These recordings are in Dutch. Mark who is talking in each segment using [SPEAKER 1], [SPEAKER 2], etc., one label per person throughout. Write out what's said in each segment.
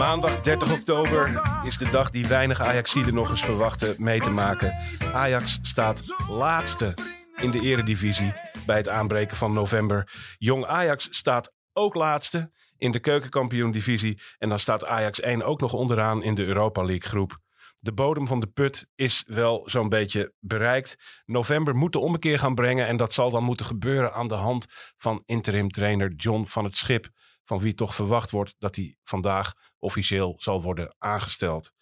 [SPEAKER 1] Maandag 30 oktober is de dag die weinig Ajaxiden nog eens verwachten mee te maken. Ajax staat laatste in de eredivisie bij het aanbreken van november. Jong Ajax staat ook laatste in de keukenkampioen-divisie. En dan staat Ajax 1 ook nog onderaan in de Europa League groep. De bodem van de put is wel zo'n beetje bereikt. November moet de ommekeer gaan brengen. En dat zal dan moeten gebeuren aan de hand van interim trainer John van het Schip. Van wie toch verwacht wordt dat hij vandaag officieel zal worden aangesteld.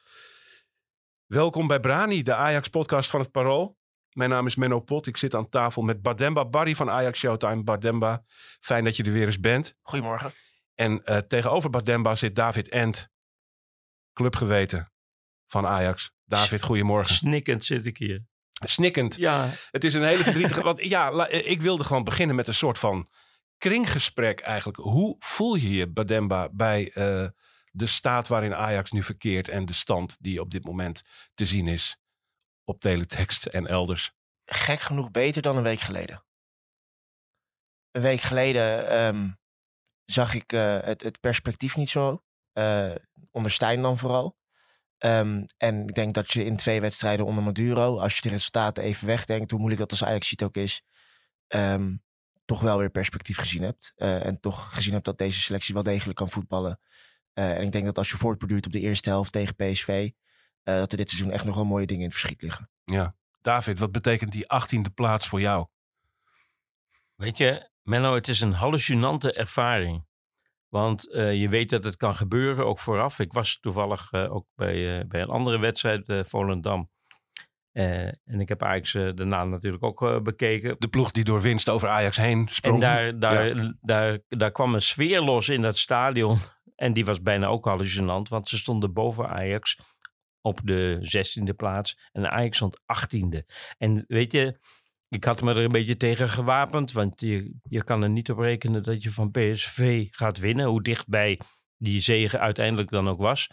[SPEAKER 1] Welkom bij Brani, de Ajax-podcast van het Parool. Mijn naam is Menno Pot. Ik zit aan tafel met Bademba Barry van Ajax Showtime. Bademba, fijn dat je er weer eens bent.
[SPEAKER 2] Goedemorgen.
[SPEAKER 1] En eh, tegenover Bademba zit David Ent, clubgeweten van Ajax. David, goedemorgen.
[SPEAKER 2] Snikkend zit ik hier.
[SPEAKER 1] Snikkend.
[SPEAKER 2] Ja,
[SPEAKER 1] Het is een hele verdrietige... want ja, la- ik wilde gewoon beginnen met een soort van kringgesprek eigenlijk. Hoe voel je je, Bademba, bij eh, de staat waarin Ajax nu verkeert... en de stand die op dit moment te zien is op teletext en elders?
[SPEAKER 2] gek genoeg beter dan een week geleden. Een week geleden ehm, zag ik eh, het, het perspectief niet zo. eh, onder Stijn dan vooral. Ehm, en ik denk dat je in twee wedstrijden onder Maduro, als je de resultaten even wegdenkt, hoe moeilijk dat als Ajax ziet ook is, ehm, toch wel weer perspectief gezien hebt. Eh, en toch gezien hebt dat deze selectie wel degelijk kan voetballen. Eh, en ik denk dat als je voortborduurt op de eerste helft tegen PSV, eh, dat er dit seizoen echt nog wel mooie dingen in het verschiet liggen.
[SPEAKER 1] Ja. David, wat betekent die achttiende plaats voor jou?
[SPEAKER 3] Weet je, Menno, het is een hallucinante ervaring. Want eh, je weet dat het kan gebeuren, ook vooraf. Ik was toevallig eh, ook bij, eh, bij een andere wedstrijd, eh Volendam. Eh, en ik heb Ajax eh, daarna natuurlijk ook eh, bekeken.
[SPEAKER 1] De ploeg die door winst over Ajax heen sprong.
[SPEAKER 3] En daar, daar, daar, daar kwam een sfeer los in dat stadion. En die was bijna ook hallucinant, want ze stonden boven Ajax op de 16e plaats. En Ajax stond 18e. En weet je, ik had me er een beetje tegen gewapend. Want je, je kan er niet op rekenen dat je van PSV gaat winnen. Hoe dichtbij die zege uiteindelijk dan ook was.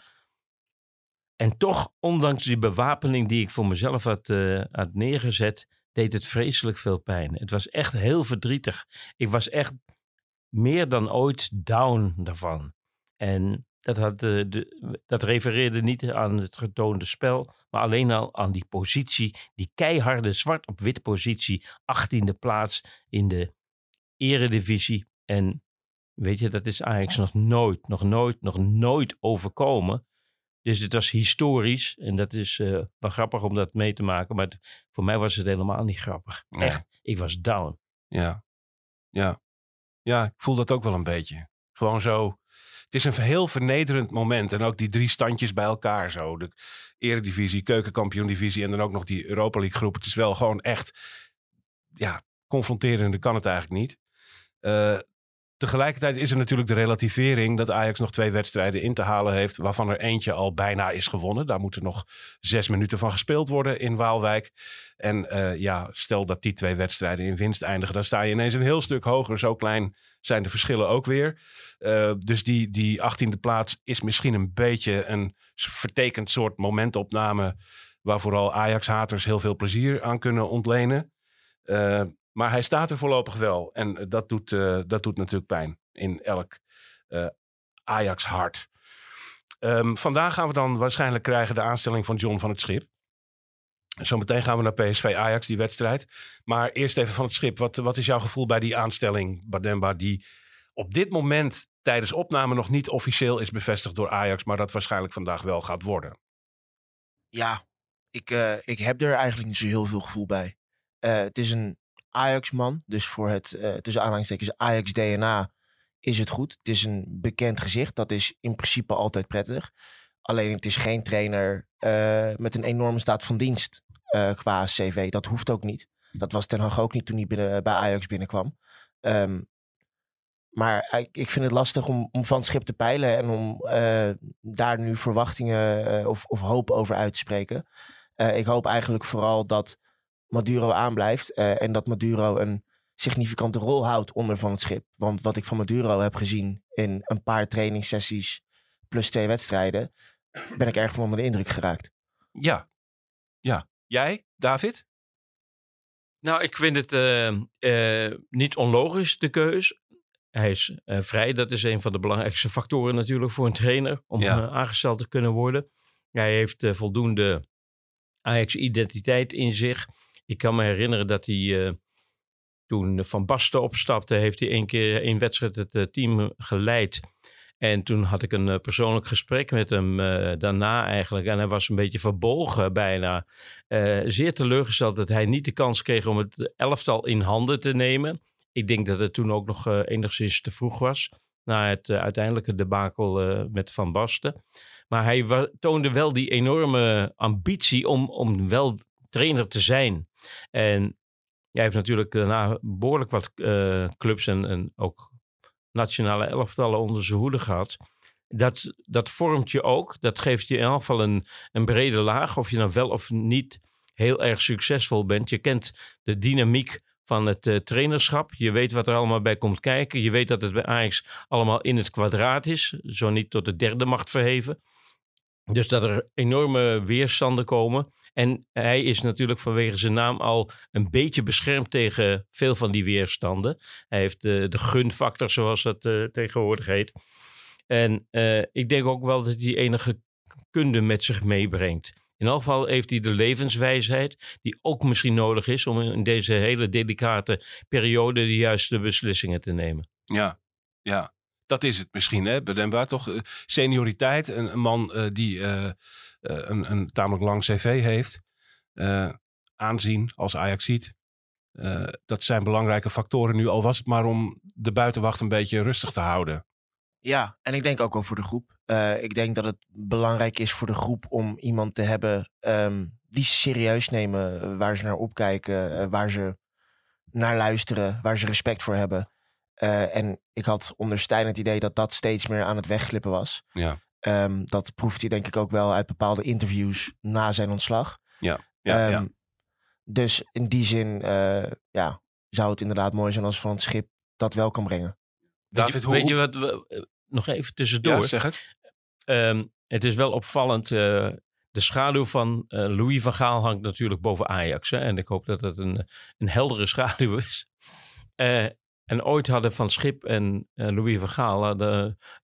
[SPEAKER 3] En toch, ondanks die bewapening die ik voor mezelf had, eh, had neergezet, deed het vreselijk veel pijn. Het was echt heel verdrietig. Ik was echt meer dan ooit down daarvan. En dat, had, eh, de, dat refereerde niet aan het getoonde spel, maar alleen al aan die positie, die keiharde zwart op wit positie, 18e plaats in de eredivisie. En weet je, dat is Ajax nog nooit, nog nooit, nog nooit overkomen. Dus het was historisch en dat is eh, wel grappig om dat mee te maken. Maar het- voor mij was het helemaal niet grappig.
[SPEAKER 1] Nee.
[SPEAKER 3] Echt, ik was down.
[SPEAKER 1] Ja. Ja. Ja, ik voel dat ook wel een beetje. Gewoon zo. Het is een heel vernederend moment. En ook die drie standjes bij elkaar zo. De eredivisie, keukenkampioen-divisie en dan ook nog die Europa League groep. Het is wel gewoon echt, ja, confronterende kan het eigenlijk niet. Eh, tegelijkertijd is er natuurlijk de relativering dat Ajax nog twee wedstrijden in te halen heeft. Waarvan er eentje al bijna is gewonnen. Daar moeten nog zes minuten van gespeeld worden in Waalwijk. En eh, ja, stel dat die twee wedstrijden in winst eindigen, dan sta je ineens een heel stuk hoger. Zo klein zijn de verschillen ook weer. Eh, dus die, die 18e plaats is misschien een beetje een vertekend soort momentopname. Waar vooral Ajax-haters heel veel plezier aan kunnen ontlenen. Eh, maar hij staat er voorlopig wel. En dat doet, eh, dat doet natuurlijk pijn in elk eh, Ajax-hart. Ehm, vandaag gaan we dan waarschijnlijk krijgen de aanstelling van John van het Schip. Zometeen gaan we naar PSV Ajax, die wedstrijd. Maar eerst even van het schip. Wat, wat is jouw gevoel bij die aanstelling, Bademba, die op dit moment tijdens opname nog niet officieel is bevestigd door Ajax, maar dat waarschijnlijk vandaag wel gaat worden?
[SPEAKER 2] Ja, ik, eh, ik heb er eigenlijk niet zo heel veel gevoel bij. Eh, het is een Ajax-man, dus voor het eh, tussen aanhalingstekens Ajax-DNA is het goed. Het is een bekend gezicht, dat is in principe altijd prettig. Alleen het is geen trainer eh, met een enorme staat van dienst eh, qua cv. Dat hoeft ook niet. Dat was Ten Hag ook niet toen hij binnen, bij Ajax binnenkwam. Ehm, maar ik, vind het lastig om, om van schip te peilen en om daar nu verwachtingen of, of hoop over uit te spreken. Ik hoop eigenlijk vooral dat Maduro aanblijft eh, en dat Maduro een significante rol houdt onder van het schip. Want wat ik van Maduro heb gezien in een paar trainingssessies plus twee wedstrijden, ben ik erg van onder de indruk geraakt.
[SPEAKER 1] Ja. Ja. Jij, David?
[SPEAKER 3] Nou, ik vind het eh, eh, niet onlogisch, de keus. Hij is eh, vrij. Dat is een van de belangrijkste factoren natuurlijk voor een trainer. Om
[SPEAKER 1] Ja.
[SPEAKER 3] aangesteld te kunnen worden. Hij heeft voldoende Ajax-identiteit in zich. Ik kan me herinneren dat hij eh, toen Van Basten opstapte... heeft hij één keer één wedstrijd het eh, team geleid... En toen had ik een eh, persoonlijk gesprek met hem daarna eigenlijk. En hij was een beetje verbolgen bijna. Zeer teleurgesteld dat hij niet de kans kreeg om het elftal in handen te nemen. Ik denk dat het toen ook nog enigszins te vroeg was. Na het uiteindelijke debakel met Van Basten. Maar hij toonde wel die enorme ambitie om, om wel trainer te zijn. En jij heeft natuurlijk daarna behoorlijk wat eh, clubs en, ook nationale elftallen onder zijn hoede gehad. Dat, dat vormt je ook. Dat geeft je in elk geval een, een brede laag. Of je nou wel of niet heel erg succesvol bent. Je kent de dynamiek van het eh, trainerschap. Je weet wat er allemaal bij komt kijken. Je weet dat het bij Ajax allemaal in het kwadraat is. Zo niet tot de derde macht verheven. Dus dat er enorme weerstanden komen. En hij is natuurlijk vanwege zijn naam al een beetje beschermd tegen veel van die weerstanden. Hij heeft de, gunfactor, zoals dat eh, tegenwoordig heet. En eh, ik denk ook wel dat hij enige kunde met zich meebrengt. In elk geval heeft hij de levenswijsheid, die ook misschien nodig is om in deze hele delicate periode de juiste beslissingen te nemen.
[SPEAKER 1] Ja. Ja. Dat is het misschien, hè, Bedemba. Toch eh, senioriteit. Een, man die een, een tamelijk lang cv heeft. Eh, aanzien als Ajax ziet. dat zijn belangrijke factoren nu. Al was het maar om de buitenwacht een beetje rustig te houden.
[SPEAKER 2] Ja, en ik denk ook wel voor de groep. Eh, ik denk dat het belangrijk is voor de groep om iemand te hebben ehm, die ze serieus nemen, eh, waar ze naar opkijken, eh, waar ze naar luisteren, waar ze respect voor hebben. Eh, en ik had onder Stijn het idee dat dat steeds meer aan het wegglippen was.
[SPEAKER 1] Ja.
[SPEAKER 2] Ehm, dat proeft hij denk ik ook wel uit bepaalde interviews na zijn ontslag.
[SPEAKER 1] Ja, ja,
[SPEAKER 2] Ehm,
[SPEAKER 1] ja.
[SPEAKER 2] Dus in die zin eh, ja, zou het inderdaad mooi zijn als Van het Schip dat wel kan brengen.
[SPEAKER 1] David,
[SPEAKER 3] weet je,
[SPEAKER 1] hoe-
[SPEAKER 3] weet je wat we, eh, nog even tussendoor.
[SPEAKER 1] Ja, zeg het.
[SPEAKER 3] Ehm, het is wel opvallend. eh, de schaduw van eh, Louis van Gaal hangt natuurlijk boven Ajax. Hè? En ik hoop dat het een, een heldere schaduw is. Eh, en ooit hadden Van Schip en eh, Louis van Gaal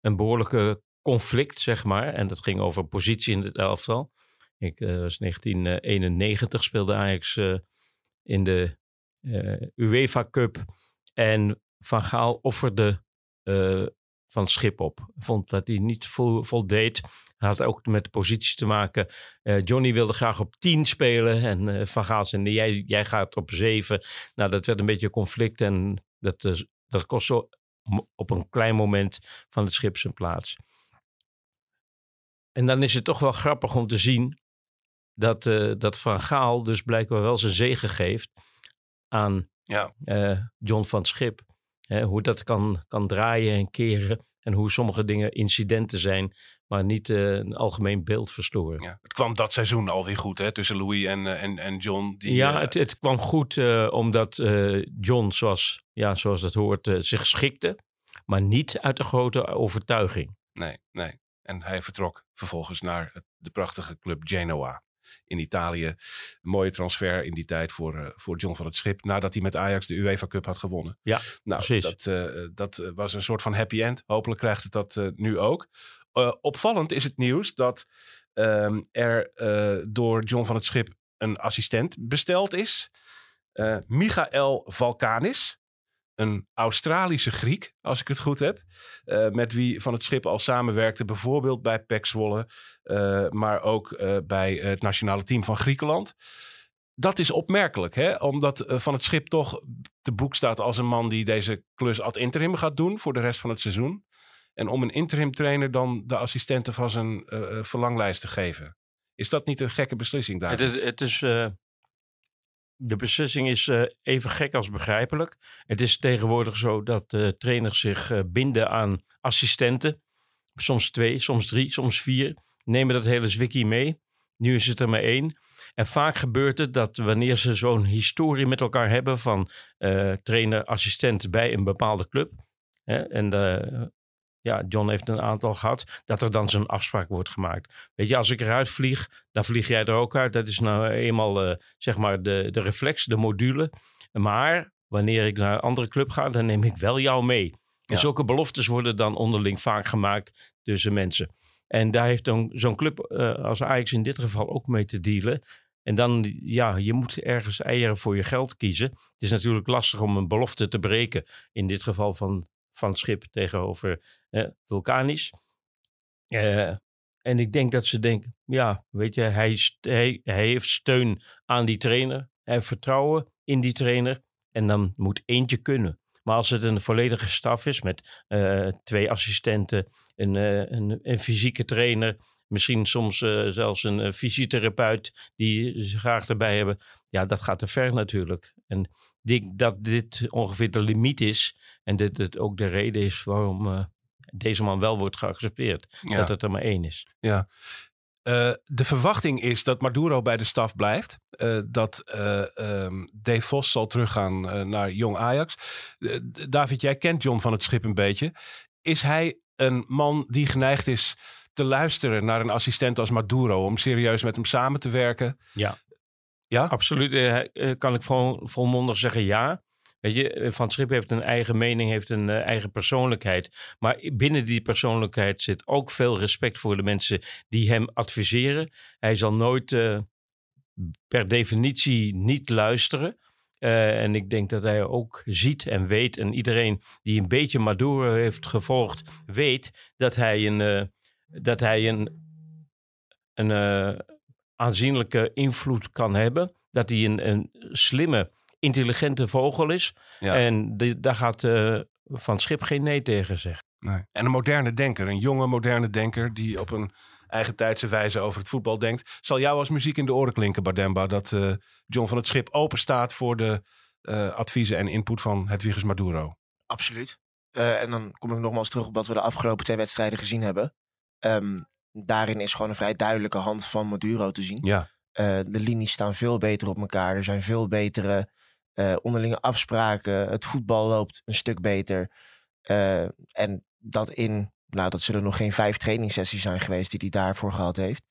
[SPEAKER 3] een behoorlijke conflict, zeg maar. En dat ging over positie in het elftal. Ik eh, was 1991, speelde Ajax eh, in de eh, UEFA Cup. En Van Gaal offerde van Schip op. Vond dat hij niet vol, voldeed. Had ook met de positie te maken. Johnny wilde graag op 10 spelen. En Van Gaal zei, nee, jij, jij gaat op 7. Nou, dat werd een beetje conflict. En dat, dat kost zo op een klein moment van het schip zijn plaats. En dan is het toch wel grappig om te zien dat, eh, dat Van Gaal dus blijkbaar wel zijn zegen geeft aan
[SPEAKER 1] Ja.
[SPEAKER 3] eh, John van Schip. Hè, hoe dat kan, kan draaien en keren. En hoe sommige dingen incidenten zijn, maar niet eh, een algemeen beeld verstoren.
[SPEAKER 1] Ja. Het kwam dat seizoen alweer goed, hè? Tussen Louis en, en, en John. Die,
[SPEAKER 3] ja, het, het kwam goed omdat John, zoals, ja, zoals dat hoort, zich schikte. Maar niet uit de grote overtuiging.
[SPEAKER 1] Nee, nee. En hij vertrok vervolgens naar de prachtige club Genoa in Italië. Een mooie transfer in die tijd voor, eh, voor John van het Schip. Nadat hij met Ajax de UEFA Cup had gewonnen.
[SPEAKER 3] Ja,
[SPEAKER 1] nou,
[SPEAKER 3] precies.
[SPEAKER 1] Dat, eh, dat eh, was een soort van happy end. Hopelijk krijgt het dat nu ook. Opvallend is het nieuws dat ehm, er door John van het Schip een assistent besteld is. Michael Valkanis. Een Australische Griek, als ik het goed heb. eh, met wie Van het Schip al samenwerkte. Bijvoorbeeld bij PEC Zwolle. eh, maar ook eh, bij het nationale team van Griekenland. Dat is opmerkelijk, hè? omdat Van het Schip toch te boek staat als een man die deze klus ad interim gaat doen voor de rest van het seizoen. En om een interim trainer dan de assistenten van zijn verlanglijst te geven. Is dat niet een gekke beslissing daar?
[SPEAKER 3] Het is, het is, de beslissing is eh, even gek als begrijpelijk. Het is tegenwoordig zo dat eh, trainers zich eh, binden aan assistenten. Soms twee, soms drie, soms vier. Nemen dat hele zwikkie mee. Nu is het er maar één. En vaak gebeurt het dat wanneer ze zo'n historie met elkaar hebben van eh, trainer-assistent bij een bepaalde club. Hè, en ja, John heeft een aantal gehad, dat er dan zo'n afspraak wordt gemaakt. Weet je, als ik eruit vlieg, dan vlieg jij er ook uit. Dat is nou eenmaal eh, zeg maar de, de reflex, de module. Maar wanneer ik naar een andere club ga, dan neem ik wel jou mee. En
[SPEAKER 1] Ja.
[SPEAKER 3] zulke beloftes worden dan onderling vaak gemaakt tussen mensen. En daar heeft dan zo'n club eh, als Ajax in dit geval ook mee te dealen. En dan, ja, je moet ergens eieren voor je geld kiezen. Het is natuurlijk lastig om een belofte te breken. In dit geval van, van Schip tegenover eh, Vulkanisch. En ik denk dat ze denken, ja, weet je, hij, heeft steun aan die trainer. Hij heeft vertrouwen in die trainer. En dan moet eentje kunnen. Maar als het een volledige staf is met eh, twee assistenten, een, eh, een, een fysieke trainer, misschien soms eh, zelfs een fysiotherapeut die ze graag erbij hebben. Ja, dat gaat te ver natuurlijk. En denk dat dit ongeveer de limiet is en dit het ook de reden is waarom eh, deze man wel wordt geaccepteerd.
[SPEAKER 1] Ja.
[SPEAKER 3] Dat het er maar één is.
[SPEAKER 1] Eh, de verwachting is dat Maduro bij de staf blijft. Eh, dat ehm, Dave Vos zal teruggaan naar Jong Ajax. David, jij kent John van het Schip een beetje. Is hij een man die geneigd is te luisteren naar een assistent als Maduro... om serieus met hem samen te werken?
[SPEAKER 3] Ja.
[SPEAKER 1] Ja?
[SPEAKER 3] Absoluut. eh, eh, kan ik vol, volmondig zeggen ja. Weet je, eh, Van Schip heeft een eigen mening, heeft een eigen persoonlijkheid. Maar binnen die persoonlijkheid zit ook veel respect voor de mensen die hem adviseren. Hij zal nooit per definitie niet luisteren. En ik denk dat hij ook ziet en weet, en iedereen die een beetje Maduro heeft gevolgd, weet dat hij een, dat hij een, een aanzienlijke invloed kan hebben. Dat hij een, een slimme, intelligente vogel is.
[SPEAKER 1] Ja.
[SPEAKER 3] En die- daar gaat eh, Van Schip geen nee tegen zeggen.
[SPEAKER 1] Nee. En een moderne denker, een jonge moderne denker... die op een eigen tijdse wijze over het voetbal denkt. Zal jou als muziek in de oren klinken, Bardemba... dat eh, John van het Schip open staat voor de eh, adviezen en input van Hedwiges Maduro?
[SPEAKER 2] Absoluut. Eh, en dan kom ik nogmaals terug op wat we de afgelopen twee wedstrijden gezien hebben. Ehm, daarin is gewoon een vrij duidelijke hand van Maduro te zien.
[SPEAKER 1] Ja,
[SPEAKER 2] Eh, de linies staan veel beter op elkaar. Er zijn veel betere eh, onderlinge afspraken. Het voetbal loopt een stuk beter. Eh, en dat in, nou dat zullen nog geen vijf trainingssessies zijn geweest die hij daarvoor gehad heeft.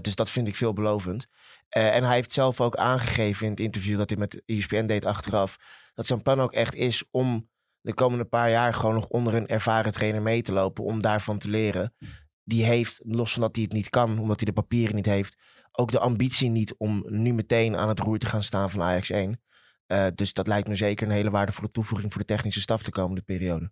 [SPEAKER 2] Dus dat vind ik veelbelovend. En hij heeft zelf ook aangegeven in het interview dat hij met ESPN deed achteraf. Dat zijn plan ook echt is om de komende paar jaar gewoon nog onder een ervaren trainer mee te lopen. Om daarvan te leren. Die heeft, los van dat hij het niet kan, omdat hij de papieren niet heeft, ook de ambitie niet om nu meteen aan het roer te gaan staan van Ajax 1. Eh, dus dat lijkt me zeker een hele waardevolle toevoeging voor de technische staf de komende periode.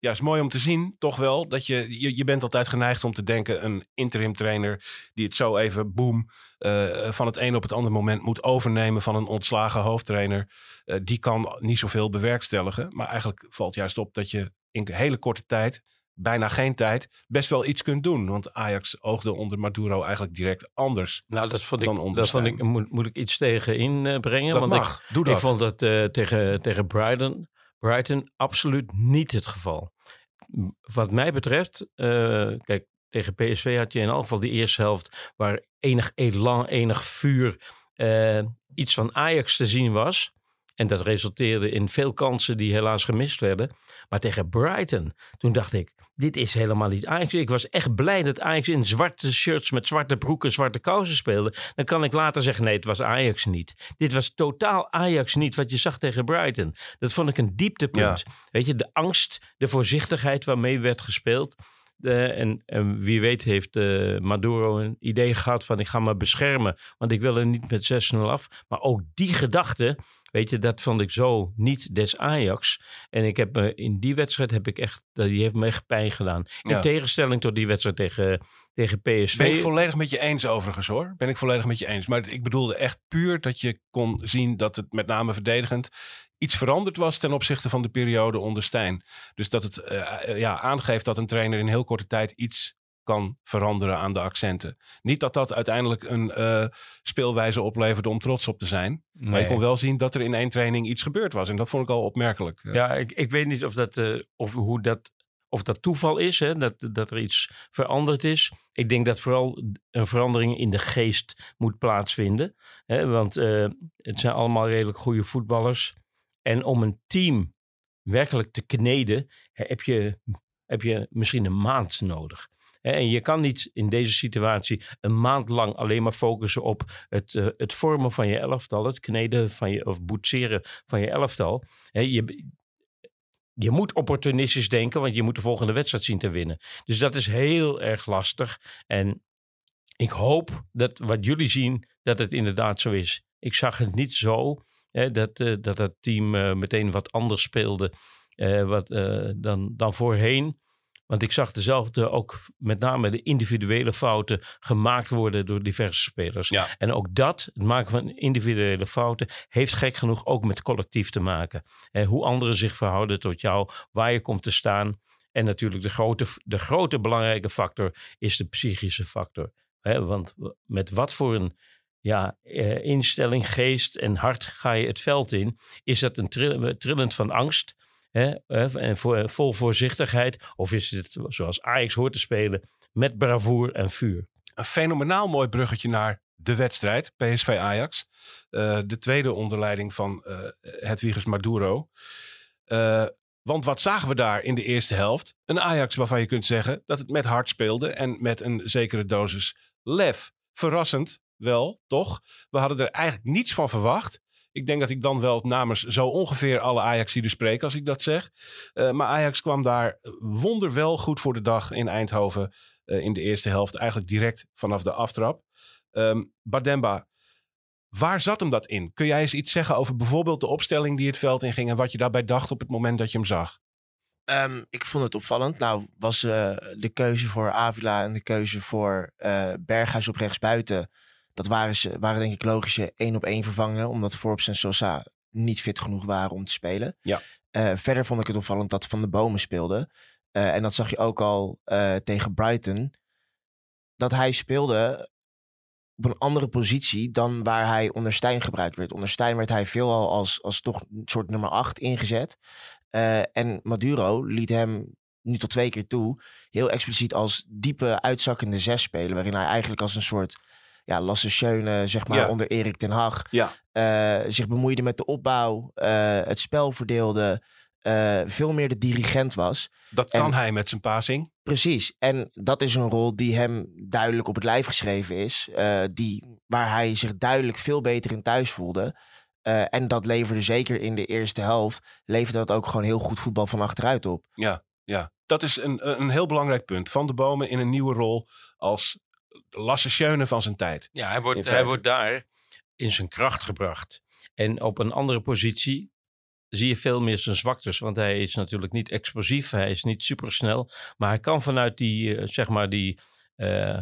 [SPEAKER 1] Ja, het is mooi om te zien, toch wel, dat je, je, je bent altijd geneigd om te denken, een interim trainer die het zo even boem eh, van het een op het andere moment moet overnemen van een ontslagen hoofdtrainer, eh, die kan niet zoveel bewerkstelligen. Maar eigenlijk valt juist op dat je in hele korte tijd, bijna geen tijd, best wel iets kunt doen. Want Ajax oogde onder Maduro eigenlijk direct anders.
[SPEAKER 3] Nou, dat vond
[SPEAKER 1] Dan
[SPEAKER 3] ik, dat
[SPEAKER 1] onderstaan.
[SPEAKER 3] vond ik moet, moet ik iets tegen inbrengen.
[SPEAKER 1] Dat
[SPEAKER 3] want
[SPEAKER 1] mag,
[SPEAKER 3] ik,
[SPEAKER 1] doe dat.
[SPEAKER 3] Ik vond dat eh, tegen, tegen Brighton, Brighton absoluut niet het geval. Wat mij betreft, eh, kijk, tegen PSV had je in elk geval die eerste helft waar enig elan, enig vuur, eh, iets van Ajax te zien was. En dat resulteerde in veel kansen die helaas gemist werden. Maar tegen Brighton, toen dacht ik, dit is helemaal niet Ajax. Ik was echt blij dat Ajax in zwarte shirts met zwarte broeken, zwarte kousen speelde. Dan kan ik later zeggen, nee, het was Ajax niet. Dit was totaal Ajax niet, wat je zag tegen Brighton. Dat vond ik een dieptepunt. Weet je, de angst, de voorzichtigheid waarmee werd gespeeld. En, en wie weet heeft eh, Maduro een idee gehad van ik ga me beschermen, want ik wil er niet met 6-0 af. Maar ook die gedachte, weet je, dat vond ik zo niet des Ajax. En ik heb me in die wedstrijd heb ik echt, die heeft me echt pijn gedaan. In
[SPEAKER 1] Ja.
[SPEAKER 3] tegenstelling tot die wedstrijd tegen, tegen PSV.
[SPEAKER 1] Ben ik volledig met je eens overigens hoor. Ben ik volledig met je eens. Maar ik bedoelde echt puur dat je kon zien dat het met name verdedigend iets veranderd was ten opzichte van de periode onder Stijn. Dus dat het eh, eh, ja, aangeeft dat een trainer in heel korte tijd iets kan veranderen aan de accenten. Niet dat dat uiteindelijk een eh, speelwijze opleverde om trots op te zijn. Maar je kon wel zien dat er in één training iets gebeurd was. En dat vond ik al opmerkelijk.
[SPEAKER 3] Ja, ik, ik weet niet of dat, of, hoe dat, of dat toeval is, hè, dat, dat er iets veranderd is. Ik denk dat vooral een verandering in de geest moet plaatsvinden. Hè, want eh, het zijn allemaal redelijk goede voetballers. En om een team werkelijk te kneden, heb je, heb je misschien een maand nodig. En je kan niet in deze situatie een maand lang alleen maar focussen op het, eh, het vormen van je elftal, het kneden van je, of boetseren van je elftal. Je, je moet opportunistisch denken, want je moet de volgende wedstrijd zien te winnen. Dus dat is heel erg lastig. En ik hoop dat wat jullie zien, dat het inderdaad zo is. Ik zag het niet zo, hè, dat, eh, dat het team eh, meteen wat anders speelde eh, wat, dan, dan voorheen. Want ik zag dezelfde ook met name de individuele fouten gemaakt worden door diverse spelers.
[SPEAKER 1] Ja.
[SPEAKER 3] En ook dat, het maken van individuele fouten, heeft gek genoeg ook met collectief te maken. Eh, hoe anderen zich verhouden tot jou, waar je komt te staan. En natuurlijk de grote, de grote belangrijke factor is de psychische factor. Hè, want met wat voor een ja, eh, instelling, geest en hart ga je het veld in? Is dat een trill- trillend van angst? Eh, en voor, vol voorzichtigheid? Of is het zoals Ajax hoort te spelen met bravoer en vuur?
[SPEAKER 1] een fenomenaal mooi bruggetje naar de wedstrijd, PSV Ajax. Eh, de tweede onder leiding van eh Hedwiges Maduro. Eh, want wat zagen we daar in de eerste helft? Een Ajax waarvan je kunt zeggen dat het met hart speelde en met een zekere dosis lef. Verrassend wel, toch? We hadden er eigenlijk niets van verwacht. Ik denk dat ik dan wel namens zo ongeveer alle Ajaxiden spreek als ik dat zeg. Eh, maar Ajax kwam daar wonderwel goed voor de dag in Eindhoven eh, in de eerste helft. Eigenlijk direct vanaf de aftrap. Ehm Bademba, waar zat hem dat in? Kun jij eens iets zeggen over bijvoorbeeld de opstelling die het veld inging... en wat je daarbij dacht op het moment dat je hem zag?
[SPEAKER 2] Ehm, ik vond het opvallend. Nou, was eh, de keuze voor Avila en de keuze voor eh, Berghuis op rechtsbuiten. Dat waren, ze, waren denk ik logische één op één vervangen. Omdat Forbes en Sosa niet fit genoeg waren om te spelen.
[SPEAKER 1] Ja.
[SPEAKER 2] Eh, verder vond ik het opvallend dat Van de Bomen speelde. Eh, en dat zag je ook al eh, tegen Brighton. Dat hij speelde op een andere positie dan waar hij onder Stijn gebruikt werd. Onder Stijn werd hij veelal als, als toch een soort nummer 8 ingezet. Eh, en Maduro liet hem nu tot twee keer toe heel expliciet als diepe uitzakkende zes spelen. Waarin hij eigenlijk als een soort ja, Lasse Schöne, zeg maar,
[SPEAKER 1] Ja.
[SPEAKER 2] onder Erik ten Hag...
[SPEAKER 1] Ja.
[SPEAKER 2] eh, zich bemoeide met de opbouw, eh, het spel verdeelde... eh, veel meer de dirigent was.
[SPEAKER 1] Dat
[SPEAKER 2] En-
[SPEAKER 1] kan hij met zijn passing.
[SPEAKER 2] Precies. En dat is een rol die hem duidelijk op het lijf geschreven is. die, waar hij zich duidelijk veel beter in thuis voelde. En dat leverde zeker in de eerste helft. Leverde dat ook gewoon heel goed voetbal van achteruit op.
[SPEAKER 1] Ja, ja. dat is een, een heel belangrijk punt. Van de Bomen in een nieuwe rol als Lasse Schöne van zijn tijd.
[SPEAKER 3] Ja, hij wordt, hij wordt daar in zijn kracht gebracht. En op een andere positie zie je veel meer zijn zwaktes. Want hij is natuurlijk niet explosief, hij is niet supersnel. Maar hij kan vanuit die, eh, zeg maar, die... eh,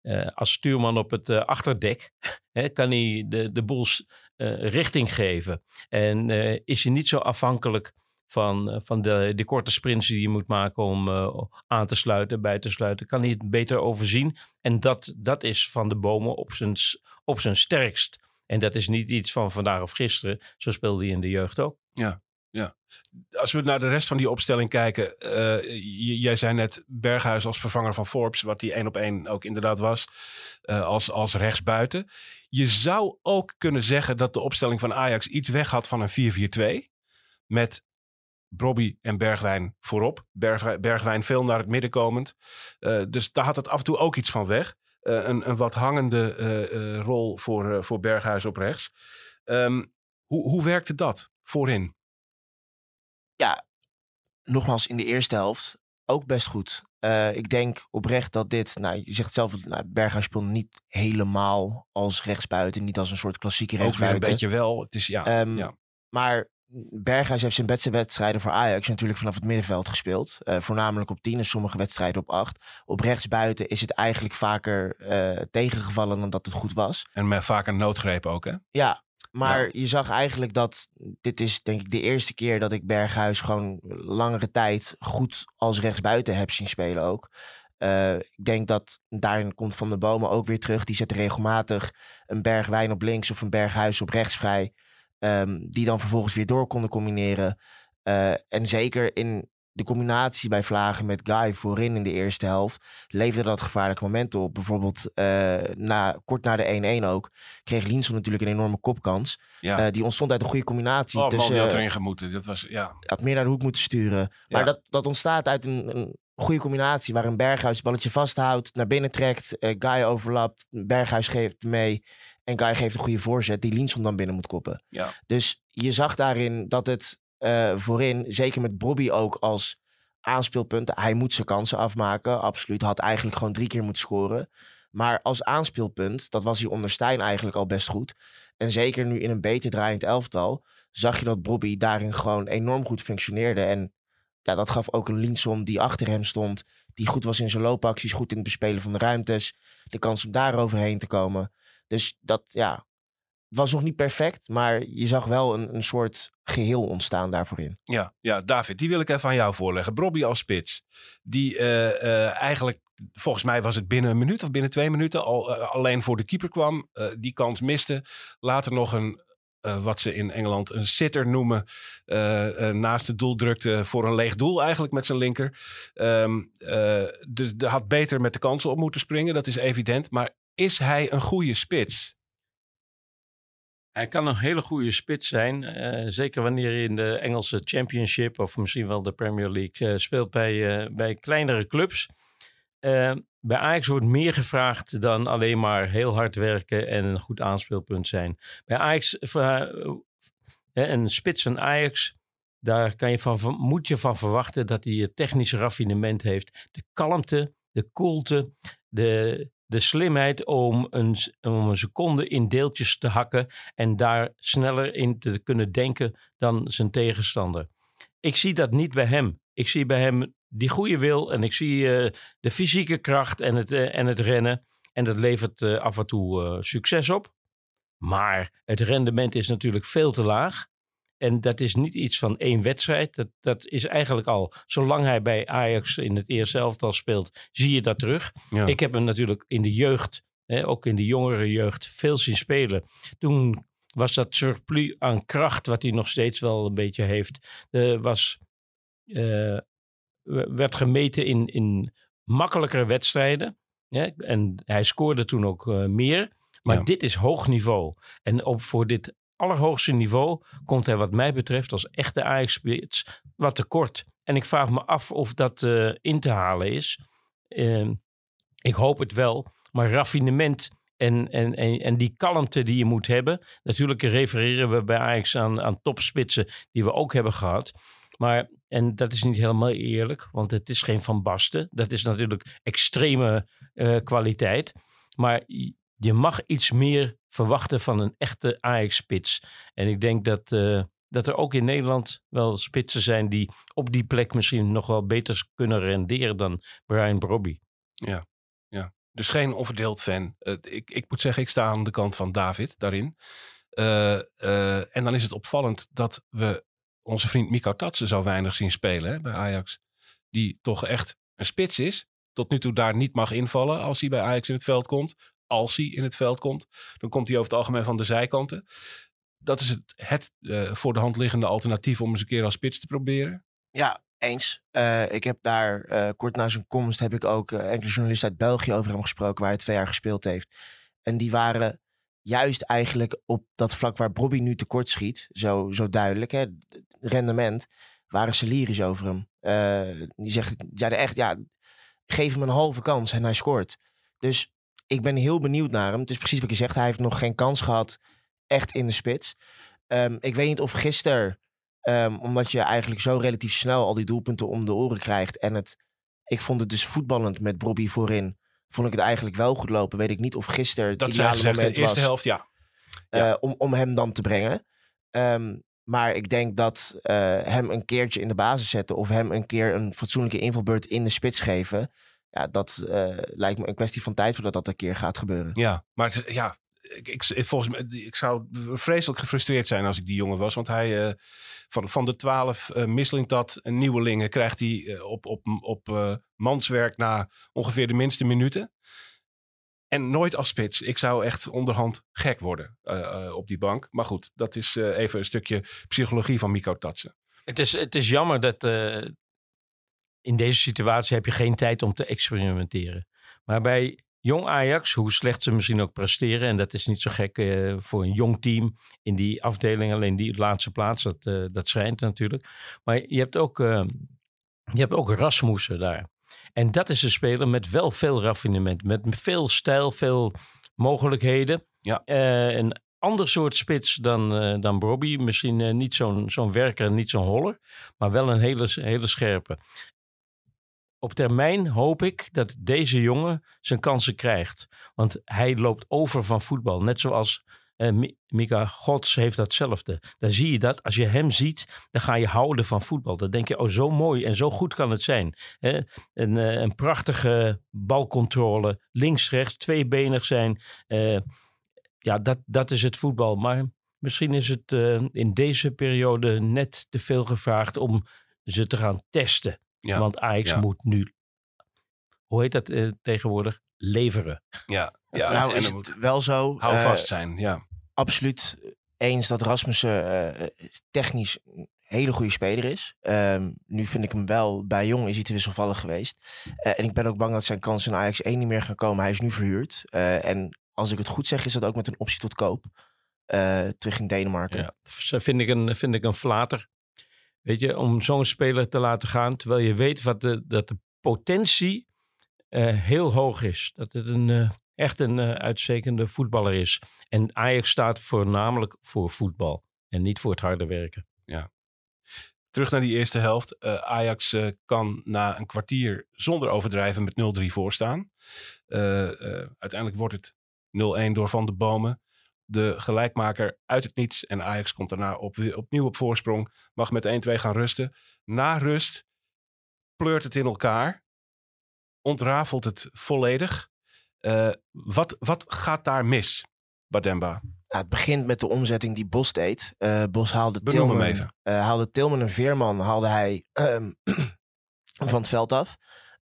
[SPEAKER 3] eh, als stuurman op het achterdek hè, kan hij de, de boels eh, richting geven. En is hij niet zo afhankelijk van, eh, van de, de korte sprints die je moet maken om eh, aan te sluiten, bij te sluiten. Kan hij het beter overzien. En dat, dat is van de bomen op zijn, op zijn sterkst. En dat is niet iets van vandaag of gisteren. Zo speelde hij in de jeugd ook.
[SPEAKER 1] Als we naar de rest van die opstelling kijken. eh, jij zei net Berghuis als vervanger van Forbes. Wat die één op één ook inderdaad was. als, als rechtsbuiten. Je zou ook kunnen zeggen dat de opstelling van Ajax iets weg had van een 4-4-2. Met Brobby en Bergwijn voorop. Bergwijn, Bergwijn veel naar het midden komend. Eh, dus daar had het af en toe ook iets van weg. Eh, een, een wat hangende eh, rol voor, voor Berghuis op rechts. Ehm, hoe, hoe werkte dat voorin?
[SPEAKER 2] Nogmaals, in de eerste helft ook best goed. Ik denk oprecht dat dit, nou, je zegt zelf, nou, Berghuis speelt niet helemaal als rechtsbuiten. Niet als een soort klassieke
[SPEAKER 1] Ook weer een
[SPEAKER 2] rechtsbuiten.
[SPEAKER 1] beetje wel. Het is, ja,
[SPEAKER 2] Ehm,
[SPEAKER 1] ja.
[SPEAKER 2] Maar Berghuis heeft zijn beste wedstrijden voor Ajax natuurlijk vanaf het middenveld gespeeld. Eh, voornamelijk op 10 en sommige wedstrijden op 8. Op rechtsbuiten is het eigenlijk vaker eh, tegengevallen dan dat het goed was.
[SPEAKER 1] En met vaak een noodgreep ook, hè?
[SPEAKER 2] Ja, maar
[SPEAKER 1] Ja.
[SPEAKER 2] je zag eigenlijk dat dit is denk ik de eerste keer dat ik Berghuis gewoon langere tijd goed als rechtsbuiten heb zien spelen ook. Eh, ik denk dat daarin komt Van de Bomen ook weer terug. Die zet regelmatig een bergwijn op links of een berghuis op rechts vrij. Ehm, die dan vervolgens weer door konden combineren. Eh, en zeker in de combinatie bij Vlagen met Guy voorin in de eerste helft leverde dat gevaarlijke momenten op. Bijvoorbeeld eh, na, kort na de 1-1 ook kreeg Linsson natuurlijk een enorme kopkans.
[SPEAKER 1] Ja.
[SPEAKER 2] Eh, die ontstond uit een goede combinatie.
[SPEAKER 1] oh
[SPEAKER 2] tussen,
[SPEAKER 1] had erin gemoeten. Dat was, ja.
[SPEAKER 2] had meer naar de hoek moeten sturen. Maar
[SPEAKER 1] Ja.
[SPEAKER 2] dat, dat ontstaat uit een, een goede combinatie. Waar een Berghuis het balletje vasthoudt, naar binnen trekt. Guy overlapt, Berghuis geeft mee. En Guy geeft een goede voorzet die Linsson dan binnen moet koppen.
[SPEAKER 1] Ja.
[SPEAKER 2] Dus je zag daarin dat het eh, voorin, zeker met Bobby ook als aanspeelpunt. Hij moet zijn kansen afmaken, absoluut. Had eigenlijk gewoon drie keer moeten scoren. Maar als aanspeelpunt, dat was hij onder Stijn eigenlijk al best goed. En zeker nu in een beter draaiend elftal, zag je dat Bobby daarin gewoon enorm goed functioneerde. En ja, dat gaf ook een Linson die achter hem stond, die goed was in zijn loopacties, goed in het bespelen van de ruimtes. De kans om daar overheen te komen. Dus dat, ja, was nog niet perfect, maar je zag wel een, een soort geheel ontstaan daarvoor in.
[SPEAKER 1] Ja, ja, David, die wil ik even aan jou voorleggen. Brobby als spits. Die eh, eh, eigenlijk, volgens mij was het binnen een minuut of binnen twee minuten al eh, alleen voor de keeper kwam. die kans miste. Later nog een, wat ze in Engeland een sitter noemen, naast het doel drukte voor een leeg doel eigenlijk met zijn linker. Eh, dus had beter met de kansen op moeten springen, dat is evident. Maar is hij een goede spits?
[SPEAKER 3] Hij kan een hele goede spits zijn. eh, zeker wanneer hij in de Engelse Championship of misschien wel de Premier League eh, speelt bij, eh, bij kleinere clubs. Bij Ajax wordt meer gevraagd dan alleen maar heel hard werken en een goed aanspeelpunt zijn. Bij Ajax, een spits van Ajax, daar kan je van, moet je van verwachten dat hij het technische raffinement heeft. De kalmte, de koelte, de, de slimheid om een, om een seconde in deeltjes te hakken en daar sneller in te kunnen denken dan zijn tegenstander. Ik zie dat niet bij hem. Ik zie bij hem die goede wil en ik zie eh, de fysieke kracht en het, eh, en het rennen. En dat levert eh, af en toe succes op. Maar het rendement is natuurlijk veel te laag. En dat is niet iets van één wedstrijd. Dat, dat is eigenlijk al, zolang hij bij Ajax in het eerste elftal speelt, zie je dat terug.
[SPEAKER 1] Ja.
[SPEAKER 3] Ik heb hem natuurlijk in de jeugd, hè, ook in de jongere jeugd, veel zien spelen. Toen was dat surplus aan kracht, wat hij nog steeds wel een beetje heeft, was, eh, werd gemeten in, in makkelijkere wedstrijden. Hè? En hij scoorde toen ook eh, meer. Maar
[SPEAKER 1] Ja.
[SPEAKER 3] dit is hoog niveau. En op, voor dit allerhoogste niveau komt hij wat mij betreft als echte Ajax-spits wat tekort. En ik vraag me af of dat eh, in te halen is. Ehm, ik hoop het wel. Maar raffinement en, en, en, en die kalmte die je moet hebben. Natuurlijk refereren we bij Ajax aan, aan topspitsen die we ook hebben gehad. Maar, en dat is niet helemaal eerlijk, want het is geen Van Basten. Dat is natuurlijk extreme eh, kwaliteit. Maar je- je mag iets meer verwachten van een echte Ajax-spits. En ik denk dat, eh, dat er ook in Nederland wel spitsen zijn die op die plek misschien nog wel beter kunnen renderen dan Brian Brobby.
[SPEAKER 1] Dus geen onverdeeld fan. Eh, ik, ik moet zeggen, ik sta aan de kant van David daarin. Eh, en dan is het opvallend dat we onze vriend Miko Tatsen zo weinig zien spelen hè, bij Ajax. Die toch echt een spits is. Tot nu toe daar niet mag invallen als hij bij Ajax in het veld komt. Als hij in het veld komt, dan komt hij over het algemeen van de zijkanten. Dat is het, het eh, voor de hand liggende alternatief om eens een keer als spits te proberen.
[SPEAKER 2] Ja, eens. Eh, ik heb daar eh, kort na zijn komst heb ik ook enkele journalisten uit België over hem gesproken, waar hij twee jaar gespeeld heeft. En die waren juist eigenlijk op dat vlak waar Bobby nu tekort schiet, zo, zo duidelijk, hè, rendement, waren ze lyrisch over hem. Die zeggen, die zeiden echt, ja, geef hem een halve kans en hij scoort. Dus ik ben heel benieuwd naar hem. Het is precies wat je zegt, hij heeft nog geen kans gehad echt in de spits. Ehm, ik weet niet of gisteren Ehm, omdat je eigenlijk zo relatief snel al die doelpunten om de oren krijgt. En het Ik vond het dus voetballend met Bobby voorin. Vond ik het eigenlijk wel goed lopen. Weet ik niet of gisteren het
[SPEAKER 1] Dat
[SPEAKER 2] ideale
[SPEAKER 1] de eerste
[SPEAKER 2] was
[SPEAKER 1] helft, ja.
[SPEAKER 2] eh,
[SPEAKER 1] Ja.
[SPEAKER 2] om, om hem dan te brengen. Ehm, maar ik denk dat eh, hem een keertje in de basis zetten... of hem een keer een fatsoenlijke invalbeurt in de spits geven... Ja, dat eh, lijkt me een kwestie van tijd voordat dat een keer gaat gebeuren.
[SPEAKER 1] Ja, maar het, ja, ik, ik, volgens mij, ik zou vreselijk gefrustreerd zijn als ik die jongen was. Want hij, eh, van, van de twaalf uh, Mislintat nieuwelingen, krijgt hij eh, op, op, op eh, manswerk na ongeveer de minste minuten. En nooit als spits. Ik zou echt onderhand gek worden eh, eh, op die bank. Maar goed, dat is eh, even een stukje psychologie van Miko Tatsen.
[SPEAKER 3] Het is, het is jammer dat eh, in deze situatie heb je geen tijd om te experimenteren. Maar bij jong Ajax, hoe slecht ze misschien ook presteren, en dat is niet zo gek eh, voor een jong team in die afdeling, alleen die laatste plaats, dat, eh, dat schijnt natuurlijk. Maar je hebt ook, eh, je hebt ook Rasmussen daar. En dat is een speler met wel veel raffinement, met veel stijl, veel mogelijkheden.
[SPEAKER 1] Ja.
[SPEAKER 3] Een ander soort spits dan, dan Bobby. Misschien niet zo'n zo'n werker, niet zo'n holler, maar wel een hele, hele scherpe. Op termijn hoop ik dat deze jongen zijn kansen krijgt. Want hij loopt over van voetbal. Net zoals eh, Mi- Mika Gods heeft datzelfde. Dan zie je dat. Als je hem ziet, dan ga je houden van voetbal. Dan denk je, oh zo mooi en zo goed kan het zijn. Hè? Een, eh, een prachtige balcontrole. Links-rechts, tweebenig zijn. Eh, ja, dat, dat is het voetbal. Maar misschien is het in deze periode net te veel gevraagd om ze te gaan testen.
[SPEAKER 1] Ja,
[SPEAKER 3] Want Ajax
[SPEAKER 1] ja.
[SPEAKER 3] moet nu, hoe heet dat eh, tegenwoordig? Leveren.
[SPEAKER 1] ja, ja.
[SPEAKER 2] nou
[SPEAKER 1] en
[SPEAKER 2] is
[SPEAKER 1] dan moet
[SPEAKER 2] het wel zo.
[SPEAKER 1] hou
[SPEAKER 2] eh,
[SPEAKER 1] vast zijn. Ja,
[SPEAKER 2] absoluut eens dat Rasmussen eh, technisch een hele goede speler is. Ehm, nu vind ik hem wel, bij Jong is hij te wisselvallig geweest. Eh, en ik ben ook bang dat zijn kansen in Ajax 1 niet meer gaan komen. Hij is nu verhuurd. Eh, en als ik het goed zeg, is dat ook met een optie tot koop. Eh, terug in Denemarken.
[SPEAKER 3] Ja, vind ik een, vind ik een flater. Weet je, om zo'n speler te laten gaan, terwijl je weet wat de, dat de potentie eh, heel hoog is. Dat het een, eh, echt een eh, uitstekende voetballer is. En Ajax staat voornamelijk voor voetbal en niet voor het harde werken.
[SPEAKER 1] terug naar die eerste helft. Ajax kan na een kwartier zonder overdrijven met 0-3 voorstaan. Uiteindelijk wordt het 0-1 door Van de Bomen. De gelijkmaker uit het niets. En Ajax komt daarna op, opnieuw op voorsprong. Mag met 1-2 gaan rusten. Na rust pleurt het in elkaar. Ontrafelt het volledig. Eh, wat, wat gaat daar mis, Bademba?
[SPEAKER 2] Het begint met de omzetting die Bos deed. Eh, Bos haalde
[SPEAKER 1] Benoem
[SPEAKER 2] Tilman, eh, haalde Tilman en Veerman haalde hij ehm, van het veld af.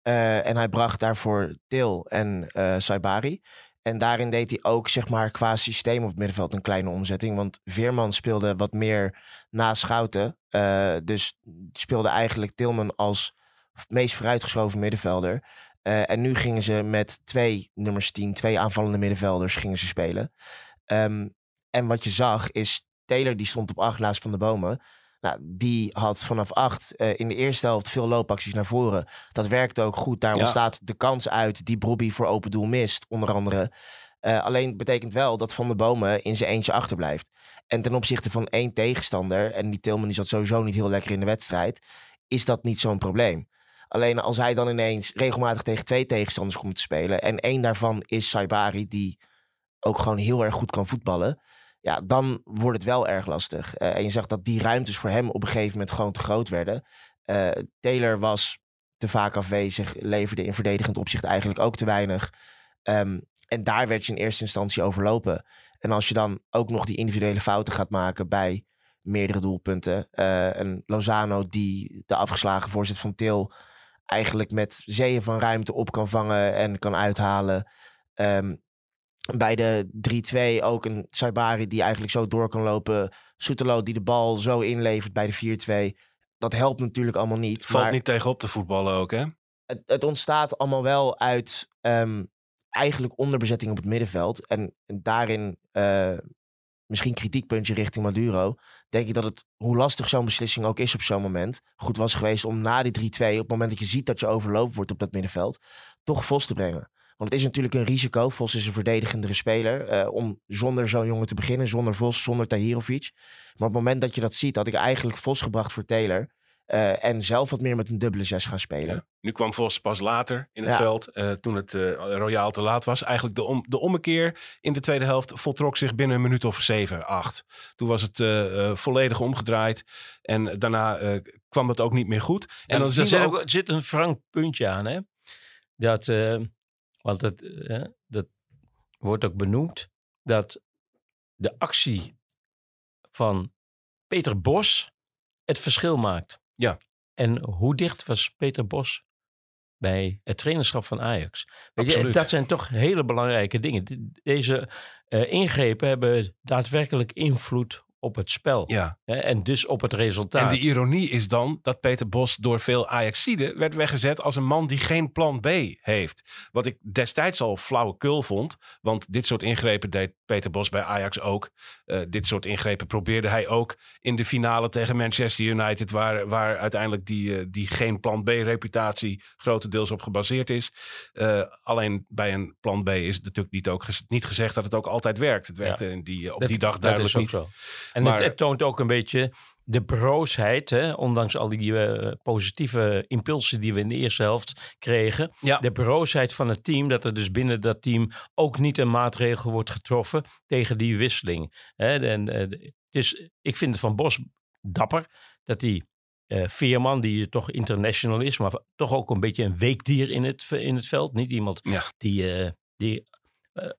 [SPEAKER 2] En hij bracht daarvoor Til en Saibari. En daarin deed hij ook zeg maar, qua systeem op het middenveld een kleine omzetting. Want Veerman speelde wat meer na Schouten. Eh, dus speelde eigenlijk Tilman als meest vooruitgeschoven middenvelder. Eh, en nu gingen ze met twee nummers 10, twee aanvallende middenvelders gingen ze spelen. Ehm, en wat je zag is Taylor die stond op acht naast Van de Bomen. Nou, die had vanaf acht eh, in de eerste helft veel loopacties naar voren. Dat werkte ook goed. Daar
[SPEAKER 1] Ja.
[SPEAKER 2] ontstaat de kans uit die Bobby voor open doel mist, onder andere. Eh, alleen betekent wel dat Van de Bomen in zijn eentje achterblijft. En ten opzichte van één tegenstander, en die Tilman die zat sowieso niet heel lekker in de wedstrijd, is dat niet zo'n probleem. Alleen als hij dan ineens regelmatig tegen twee tegenstanders komt te spelen. En één daarvan is Saibari, die ook gewoon heel erg goed kan voetballen. Ja, dan wordt het wel erg lastig. Eh, en je zag dat die ruimtes voor hem op een gegeven moment gewoon te groot werden. Eh, Taylor was te vaak afwezig, leverde in verdedigend opzicht eigenlijk ook te weinig. Ehm, en daar werd je in eerste instantie overlopen. En als je dan ook nog die individuele fouten gaat maken bij meerdere doelpunten. eh, een Lozano die de afgeslagen voorzet van Til eigenlijk met zeeën van ruimte op kan vangen en kan uithalen. Ehm, bij de 3-2 ook een Saibari die eigenlijk zo door kan lopen. Soetelo die de bal zo inlevert bij de 4-2. Dat helpt natuurlijk allemaal niet.
[SPEAKER 1] Valt
[SPEAKER 2] maar
[SPEAKER 1] niet tegenop te voetballen ook, hè?
[SPEAKER 2] het, het ontstaat allemaal wel uit ehm, eigenlijk onderbezetting op het middenveld. En, en daarin eh, misschien kritiekpuntje richting Maduro. Denk ik dat het, hoe lastig zo'n beslissing ook is op zo'n moment, goed was geweest om na die 3-2, op het moment dat je ziet dat je overloopt wordt op dat middenveld, toch Vos te brengen. Want het is natuurlijk een risico. Vos is een verdedigendere speler. eh, om zonder zo'n jongen te beginnen. Zonder Vos, zonder Tahirovic. Maar op het moment dat je dat ziet, had ik eigenlijk Vos gebracht voor Taylor. Eh, en zelf wat meer met een dubbele zes gaan spelen.
[SPEAKER 1] Ja. Nu kwam Vos pas later in het
[SPEAKER 2] Ja.
[SPEAKER 1] veld, eh, toen het eh royaal te laat was. Eigenlijk de, om, de ommekeer in de tweede helft voltrok zich binnen een minuut of zeven, acht. Toen was het eh, eh, volledig omgedraaid. En daarna eh, kwam het ook niet meer goed. En
[SPEAKER 3] En
[SPEAKER 1] dan
[SPEAKER 3] er zit,
[SPEAKER 1] ook...
[SPEAKER 3] ook, er zit een frank puntje aan, hè? Dat, eh, want dat, eh, dat wordt ook benoemd, dat de actie van Peter Bos het verschil maakt.
[SPEAKER 1] Ja.
[SPEAKER 3] En hoe dicht was Peter Bos bij het trainerschap van Ajax? Weet je, dat zijn toch hele belangrijke dingen. De- Deze eh, ingrepen hebben daadwerkelijk invloed op het spel.
[SPEAKER 1] Ja,
[SPEAKER 3] Hè, en dus op het resultaat.
[SPEAKER 1] en de ironie is dan dat Peter Bos door veel Ajaxiden werd weggezet als een man die geen plan B heeft. Wat ik destijds al flauwekul vond, want dit soort ingrepen deed Peter Bos bij Ajax ook. Eh, dit soort ingrepen probeerde hij ook in de finale tegen Manchester United, waar, waar uiteindelijk die, eh, die geen plan B-reputatie grotendeels op gebaseerd is. Eh, alleen bij een plan B is het natuurlijk niet, ook niet gezegd dat het ook altijd werkt. Het werkte in die, op
[SPEAKER 3] Dat-
[SPEAKER 1] die dag
[SPEAKER 3] dat
[SPEAKER 1] duidelijk
[SPEAKER 3] is ook
[SPEAKER 1] niet.
[SPEAKER 3] Zo. En
[SPEAKER 1] Maar-
[SPEAKER 3] het, het toont ook een beetje de broosheid, hè, ondanks al die eh, positieve impulsen die we in de eerste helft kregen.
[SPEAKER 1] Ja.
[SPEAKER 3] De broosheid van het team, dat er dus binnen dat team ook niet een maatregel wordt getroffen tegen die wisseling. Hè, en, het is, ik vind het van Bos dapper dat die eh, Veerman, die toch international is, maar toch ook een beetje een weekdier in het, in het veld. Niet iemand
[SPEAKER 1] Ja.
[SPEAKER 3] die, die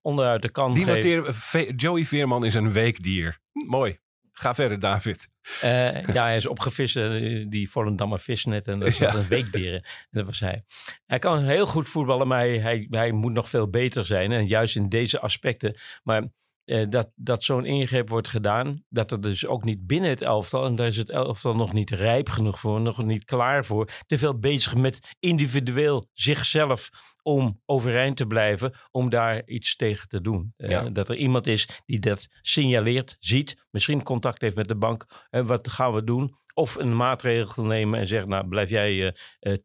[SPEAKER 3] onderuit de kan
[SPEAKER 1] Die Joey Veerman is een weekdier. Mooi. Ga verder, David.
[SPEAKER 3] Eh, ja, hij is opgevist, eh, die Volendammer visnet. En dat zat
[SPEAKER 1] Ja.
[SPEAKER 3] een weekdieren. En dat was hij. Hij kan heel goed voetballen, maar hij, hij, hij moet nog veel beter zijn. En juist in deze aspecten. Maar eh, dat, dat zo'n ingreep wordt gedaan, dat er dus ook niet binnen het elftal, en daar is het elftal nog niet rijp genoeg voor, nog niet klaar voor, te veel bezig met individueel zichzelf om overeind te blijven, om daar iets tegen te doen. Eh,
[SPEAKER 1] Ja.
[SPEAKER 3] dat er iemand is die dat signaleert, ziet, misschien contact heeft met de bank, en wat gaan we doen? Of een maatregel nemen en zeggen, nou blijf jij eh, eh,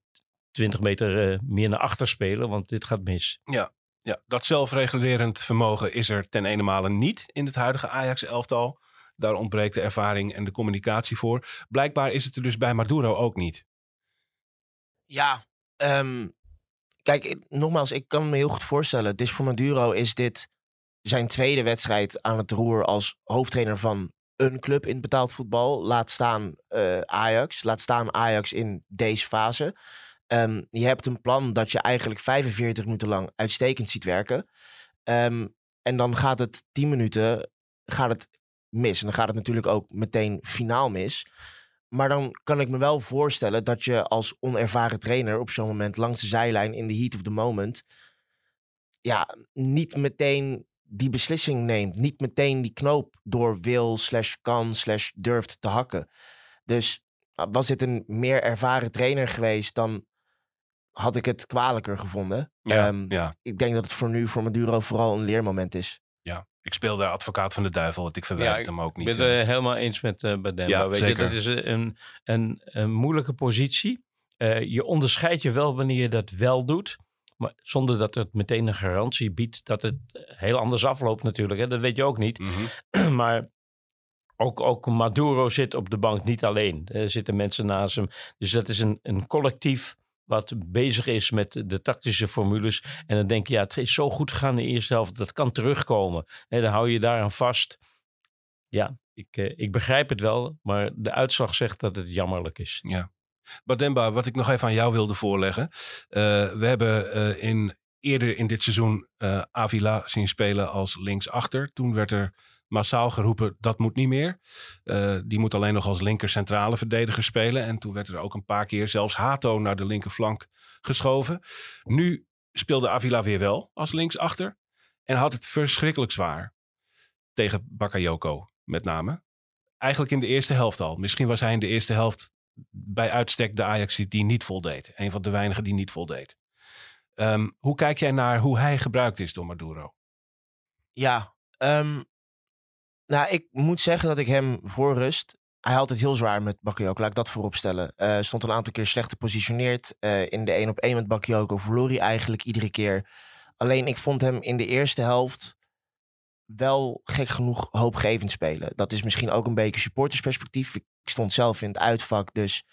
[SPEAKER 3] 20 meter eh, meer naar achter spelen, want dit gaat mis.
[SPEAKER 1] Ja, dat zelfregulerend vermogen is er ten ene niet in het huidige Ajax-elftal. Daar ontbreekt de ervaring en de communicatie voor. Blijkbaar is het er dus bij Maduro ook niet.
[SPEAKER 2] Ja, ehm, kijk, nogmaals, ik kan me heel goed voorstellen. Is voor Maduro is dit zijn tweede wedstrijd aan het roer als hoofdtrainer van een club in betaald voetbal. Laat staan eh, Ajax. Laat staan Ajax in deze fase. Ehm, je hebt een plan dat je eigenlijk 45 minuten lang uitstekend ziet werken. Ehm, en dan gaat het 10 minuten gaat het mis. En dan gaat het natuurlijk ook meteen finaal mis. Maar dan kan ik me wel voorstellen dat je als onervaren trainer op zo'n moment langs de zijlijn in de heat of the moment. Ja, niet meteen die beslissing neemt. Niet meteen die knoop door wil, slash kan, slash durft te hakken. Dus ah, was dit een meer ervaren trainer geweest, dan had ik het kwalijker gevonden.
[SPEAKER 1] Ja,
[SPEAKER 2] Ehm,
[SPEAKER 1] ja,
[SPEAKER 2] Ik denk dat het voor nu, voor Maduro, vooral een leermoment is.
[SPEAKER 1] ja. Ik speel daar advocaat van de duivel, want ik verwijt
[SPEAKER 3] Ja,
[SPEAKER 1] hem ook
[SPEAKER 3] Ik
[SPEAKER 1] niet.
[SPEAKER 3] ben het
[SPEAKER 1] eh.
[SPEAKER 3] eh, helemaal eens met uh, Bademba.
[SPEAKER 1] Ja,
[SPEAKER 3] Weet
[SPEAKER 1] zeker.
[SPEAKER 3] je, dat is een, een, een moeilijke positie. Eh, je onderscheidt je wel wanneer je dat wel doet. Maar zonder dat het meteen een garantie biedt dat het heel anders afloopt natuurlijk. Hè? Dat weet je ook niet.
[SPEAKER 1] Mhm.
[SPEAKER 3] maar ook, ook Maduro zit op de bank niet alleen. Er zitten mensen naast hem. Dus dat is een, een collectief wat bezig is met de tactische formules. En dan denk je, ja, het is zo goed gegaan in de eerste helft. Dat kan terugkomen. En dan hou je daaraan vast. Ja, ik, eh, ik begrijp het wel. Maar de uitslag zegt dat het jammerlijk is.
[SPEAKER 1] Ja. Bademba, wat ik nog even aan jou wilde voorleggen. Eh, we hebben eh, in, eerder in dit seizoen Avila zien spelen als linksachter. Toen werd er massaal geroepen, dat moet niet meer. Eh, die moet alleen nog als linker centrale verdediger spelen. En toen werd er ook een paar keer zelfs Hato naar de linkerflank geschoven. Nu speelde Avila weer wel als linksachter. En had het verschrikkelijk zwaar. Tegen Bakayoko met name. Eigenlijk in de eerste helft al. Misschien was hij in de eerste helft bij uitstek de Ajax die niet voldeed. Een van de weinigen die niet voldeed. Ehm, hoe kijk jij naar hoe hij gebruikt is door Maduro?
[SPEAKER 2] Ja, ehm, nou, ik moet zeggen dat ik hem voor rust. Hij had het heel zwaar met Bakayoko, laat ik dat voorop stellen. Eh, stond een aantal keer slecht gepositioneerd. Eh, in de 1 op 1 met Bakayoko verloor hij eigenlijk iedere keer. Alleen ik vond hem in de eerste helft wel gek genoeg hoopgevend spelen. Dat is misschien ook een beetje supportersperspectief. Ik stond zelf in het uitvak, dus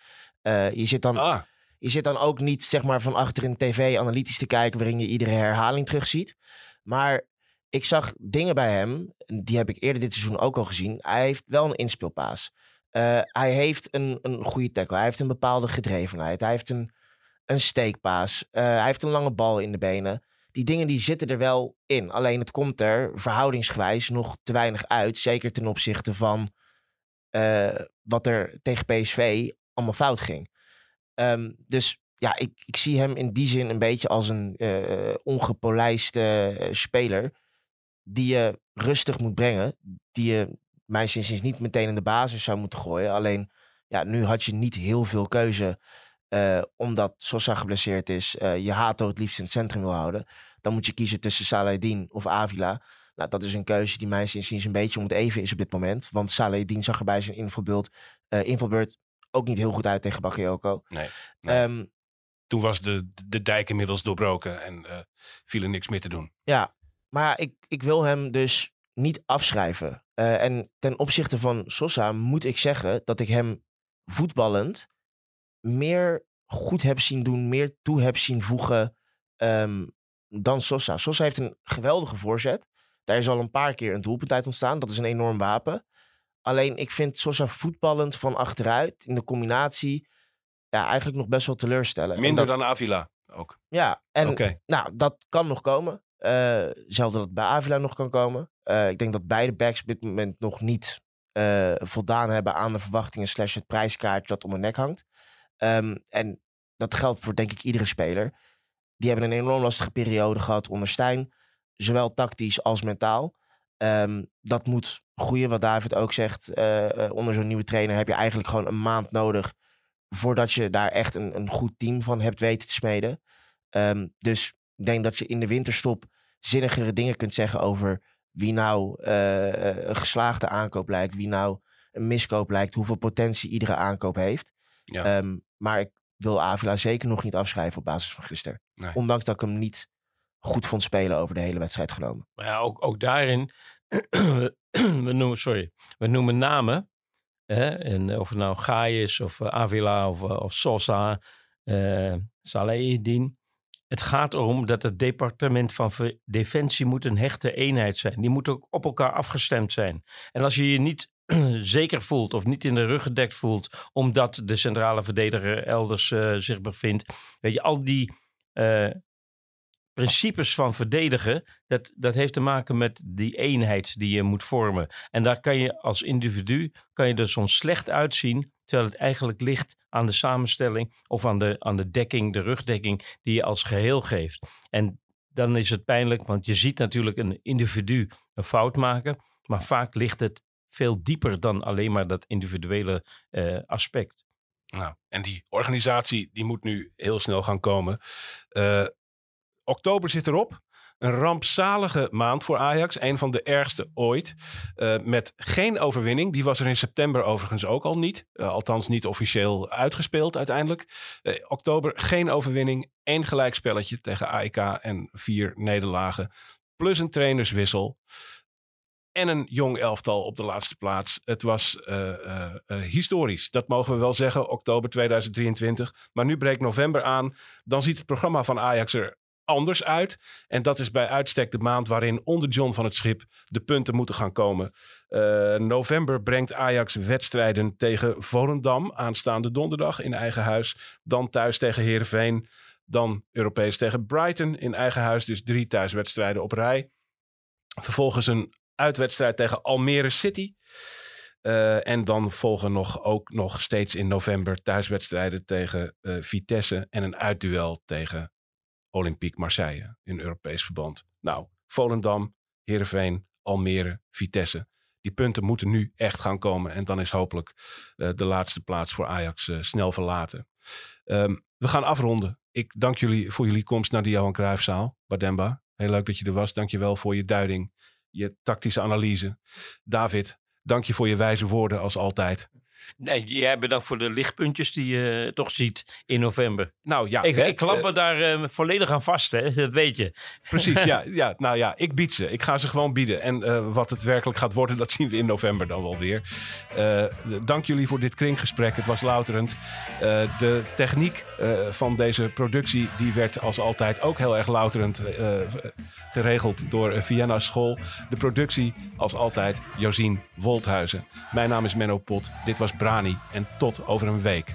[SPEAKER 2] Eh, je, zit dan,
[SPEAKER 1] Ah,
[SPEAKER 2] je zit dan ook niet zeg maar, van achter een tv analytisch te kijken waarin je iedere herhaling terugziet. Maar ik zag dingen bij hem, die heb ik eerder dit seizoen ook al gezien. Hij heeft wel een inspeelpaas. Eh, hij heeft een, een goede tackle. Hij heeft een bepaalde gedrevenheid. Hij heeft een, een steekpaas. Eh, hij heeft een lange bal in de benen. Die dingen die zitten er wel in. Alleen het komt er verhoudingsgewijs nog te weinig uit. Zeker ten opzichte van eh, wat er tegen PSV allemaal fout ging. Ehm, dus ja, ik, ik zie hem in die zin een beetje als een ongepolijste speler. Die je rustig moet brengen. Die je, mijn zin niet meteen in de basis zou moeten gooien. Alleen, ja, nu had je niet heel veel keuze. eh, omdat Sosa geblesseerd is. eh, je Hato het liefst in het centrum wil houden. Dan moet je kiezen tussen Saladin of Avila. Nou, dat is een keuze die mijn zin een beetje om het even is op dit moment. Want Saladin zag er bij zijn invalbeurt, eh invalbeurt ook niet heel goed uit tegen Bakayoko.
[SPEAKER 1] Nee, nee.
[SPEAKER 2] Ehm,
[SPEAKER 1] toen was de, de dijk inmiddels doorbroken en viel er niks meer te doen.
[SPEAKER 2] Ja, maar ik, ik wil hem dus niet afschrijven. Eh, en ten opzichte van Sosa moet ik zeggen dat ik hem voetballend meer goed heb zien doen, meer toe heb zien voegen ehm, dan Sosa. Sosa heeft een geweldige voorzet. Daar is al een paar keer een doelpunt uit ontstaan. Dat is een enorm wapen. Alleen ik vind Sosa voetballend van achteruit in de combinatie ja, eigenlijk nog best wel teleurstellen. En
[SPEAKER 1] Minder
[SPEAKER 2] dat-
[SPEAKER 1] dan Avila ook.
[SPEAKER 2] Ja, en nou, dat kan nog komen. Eh zelfs dat het bij Avila nog kan komen. Eh, ik denk dat beide backs op dit moment nog niet eh, voldaan hebben aan de verwachtingen slash het prijskaartje dat om hun nek hangt. Ehm, en dat geldt voor denk ik iedere speler. Die hebben een enorm lastige periode gehad onder Stijn. Zowel tactisch als mentaal. Ehm, dat moet groeien, wat David ook zegt. Onder zo'n nieuwe trainer heb je eigenlijk gewoon een maand nodig... voordat je daar echt een, een goed team van hebt weten te smeden. Ehm, dus ik denk dat je in de winterstop zinnigere dingen kunt zeggen over wie nou eh, eh, een geslaagde aankoop lijkt, wie nou een miskoop lijkt, hoeveel potentie iedere aankoop heeft.
[SPEAKER 1] Ja.
[SPEAKER 2] Ehm, maar ik wil Avila zeker nog niet afschrijven op basis van gisteren.
[SPEAKER 1] Nee.
[SPEAKER 2] Ondanks dat ik hem niet goed vond spelen over de hele wedstrijd genomen.
[SPEAKER 3] Maar ja, ook, ook daarin, we noemen, sorry, we noemen namen. Hè? En of het nou Gaai is, of eh, Avila, of, eh, of Sosa, eh Salehedin. Het gaat erom dat het departement van Defensie moet een hechte eenheid zijn. Die moet ook op elkaar afgestemd zijn. En als je je niet zeker voelt of niet in de rug gedekt voelt... omdat de centrale verdediger elders eh, zich bevindt... weet je, al die... eh, principes van verdedigen, dat, dat heeft te maken met die eenheid die je moet vormen. En daar kan je als individu, kan je er soms slecht uitzien, terwijl het eigenlijk ligt aan de samenstelling of aan de, aan de dekking, de rugdekking die je als geheel geeft. En dan is het pijnlijk, want je ziet natuurlijk een individu een fout maken, maar vaak ligt het veel dieper dan alleen maar dat individuele eh, aspect.
[SPEAKER 1] Nou, en die organisatie die moet nu heel snel gaan komen. Eh, oktober zit erop. Een rampzalige maand voor Ajax. Een van de ergste ooit. Eh, met geen overwinning. Die was er in september overigens ook al niet. Eh, althans niet officieel uitgespeeld uiteindelijk. Eh, oktober geen overwinning. één gelijkspelletje tegen AEK en vier nederlagen. Plus een trainerswissel. En een jong elftal op de laatste plaats. Het was historisch. Dat mogen we wel zeggen. Oktober 2023. Maar nu breekt november aan. Dan ziet het programma van Ajax er anders uit. En dat is bij uitstek de maand waarin onder John van het Schip de punten moeten gaan komen. Eh, november brengt Ajax wedstrijden tegen Volendam aanstaande donderdag in eigen huis. Dan thuis tegen Heerenveen. Dan Europees tegen Brighton in eigen huis. Dus drie thuiswedstrijden op rij. Vervolgens een uitwedstrijd tegen Almere City. Eh, en dan volgen nog, ook nog steeds in november thuiswedstrijden tegen eh, Vitesse. En een uitduel tegen Olympique Marseille in Europees verband. Nou, Volendam, Heerenveen, Almere, Vitesse. Die punten moeten nu echt gaan komen. En dan is hopelijk eh, de laatste plaats voor Ajax eh, snel verlaten. Ehm, we gaan afronden. Ik dank jullie voor jullie komst naar de Johan Cruijffzaal. Bademba, heel leuk dat je er was. Dank je wel voor je duiding, je tactische analyse. David, dank je voor je wijze woorden als altijd.
[SPEAKER 3] Nee, jij bedankt voor de lichtpuntjes die je toch ziet in november.
[SPEAKER 1] Nou ja,
[SPEAKER 3] ik,
[SPEAKER 1] hè,
[SPEAKER 3] ik klap
[SPEAKER 1] eh,
[SPEAKER 3] me daar eh, volledig aan vast, hè? dat weet je.
[SPEAKER 1] Precies, ja, ja. Nou ja, ik bied ze. Ik ga ze gewoon bieden. En eh, wat het werkelijk gaat worden, dat zien we in november dan wel weer. Eh, dank jullie voor dit kringgesprek. Het was louterend. Eh, de techniek eh, van deze productie, die werd als altijd ook heel erg louterend eh, geregeld door eh, Vienna School. De productie, als altijd, Josien Wolthuizen. Mijn naam is Menno Pot. Dit was Brani. En tot over een week.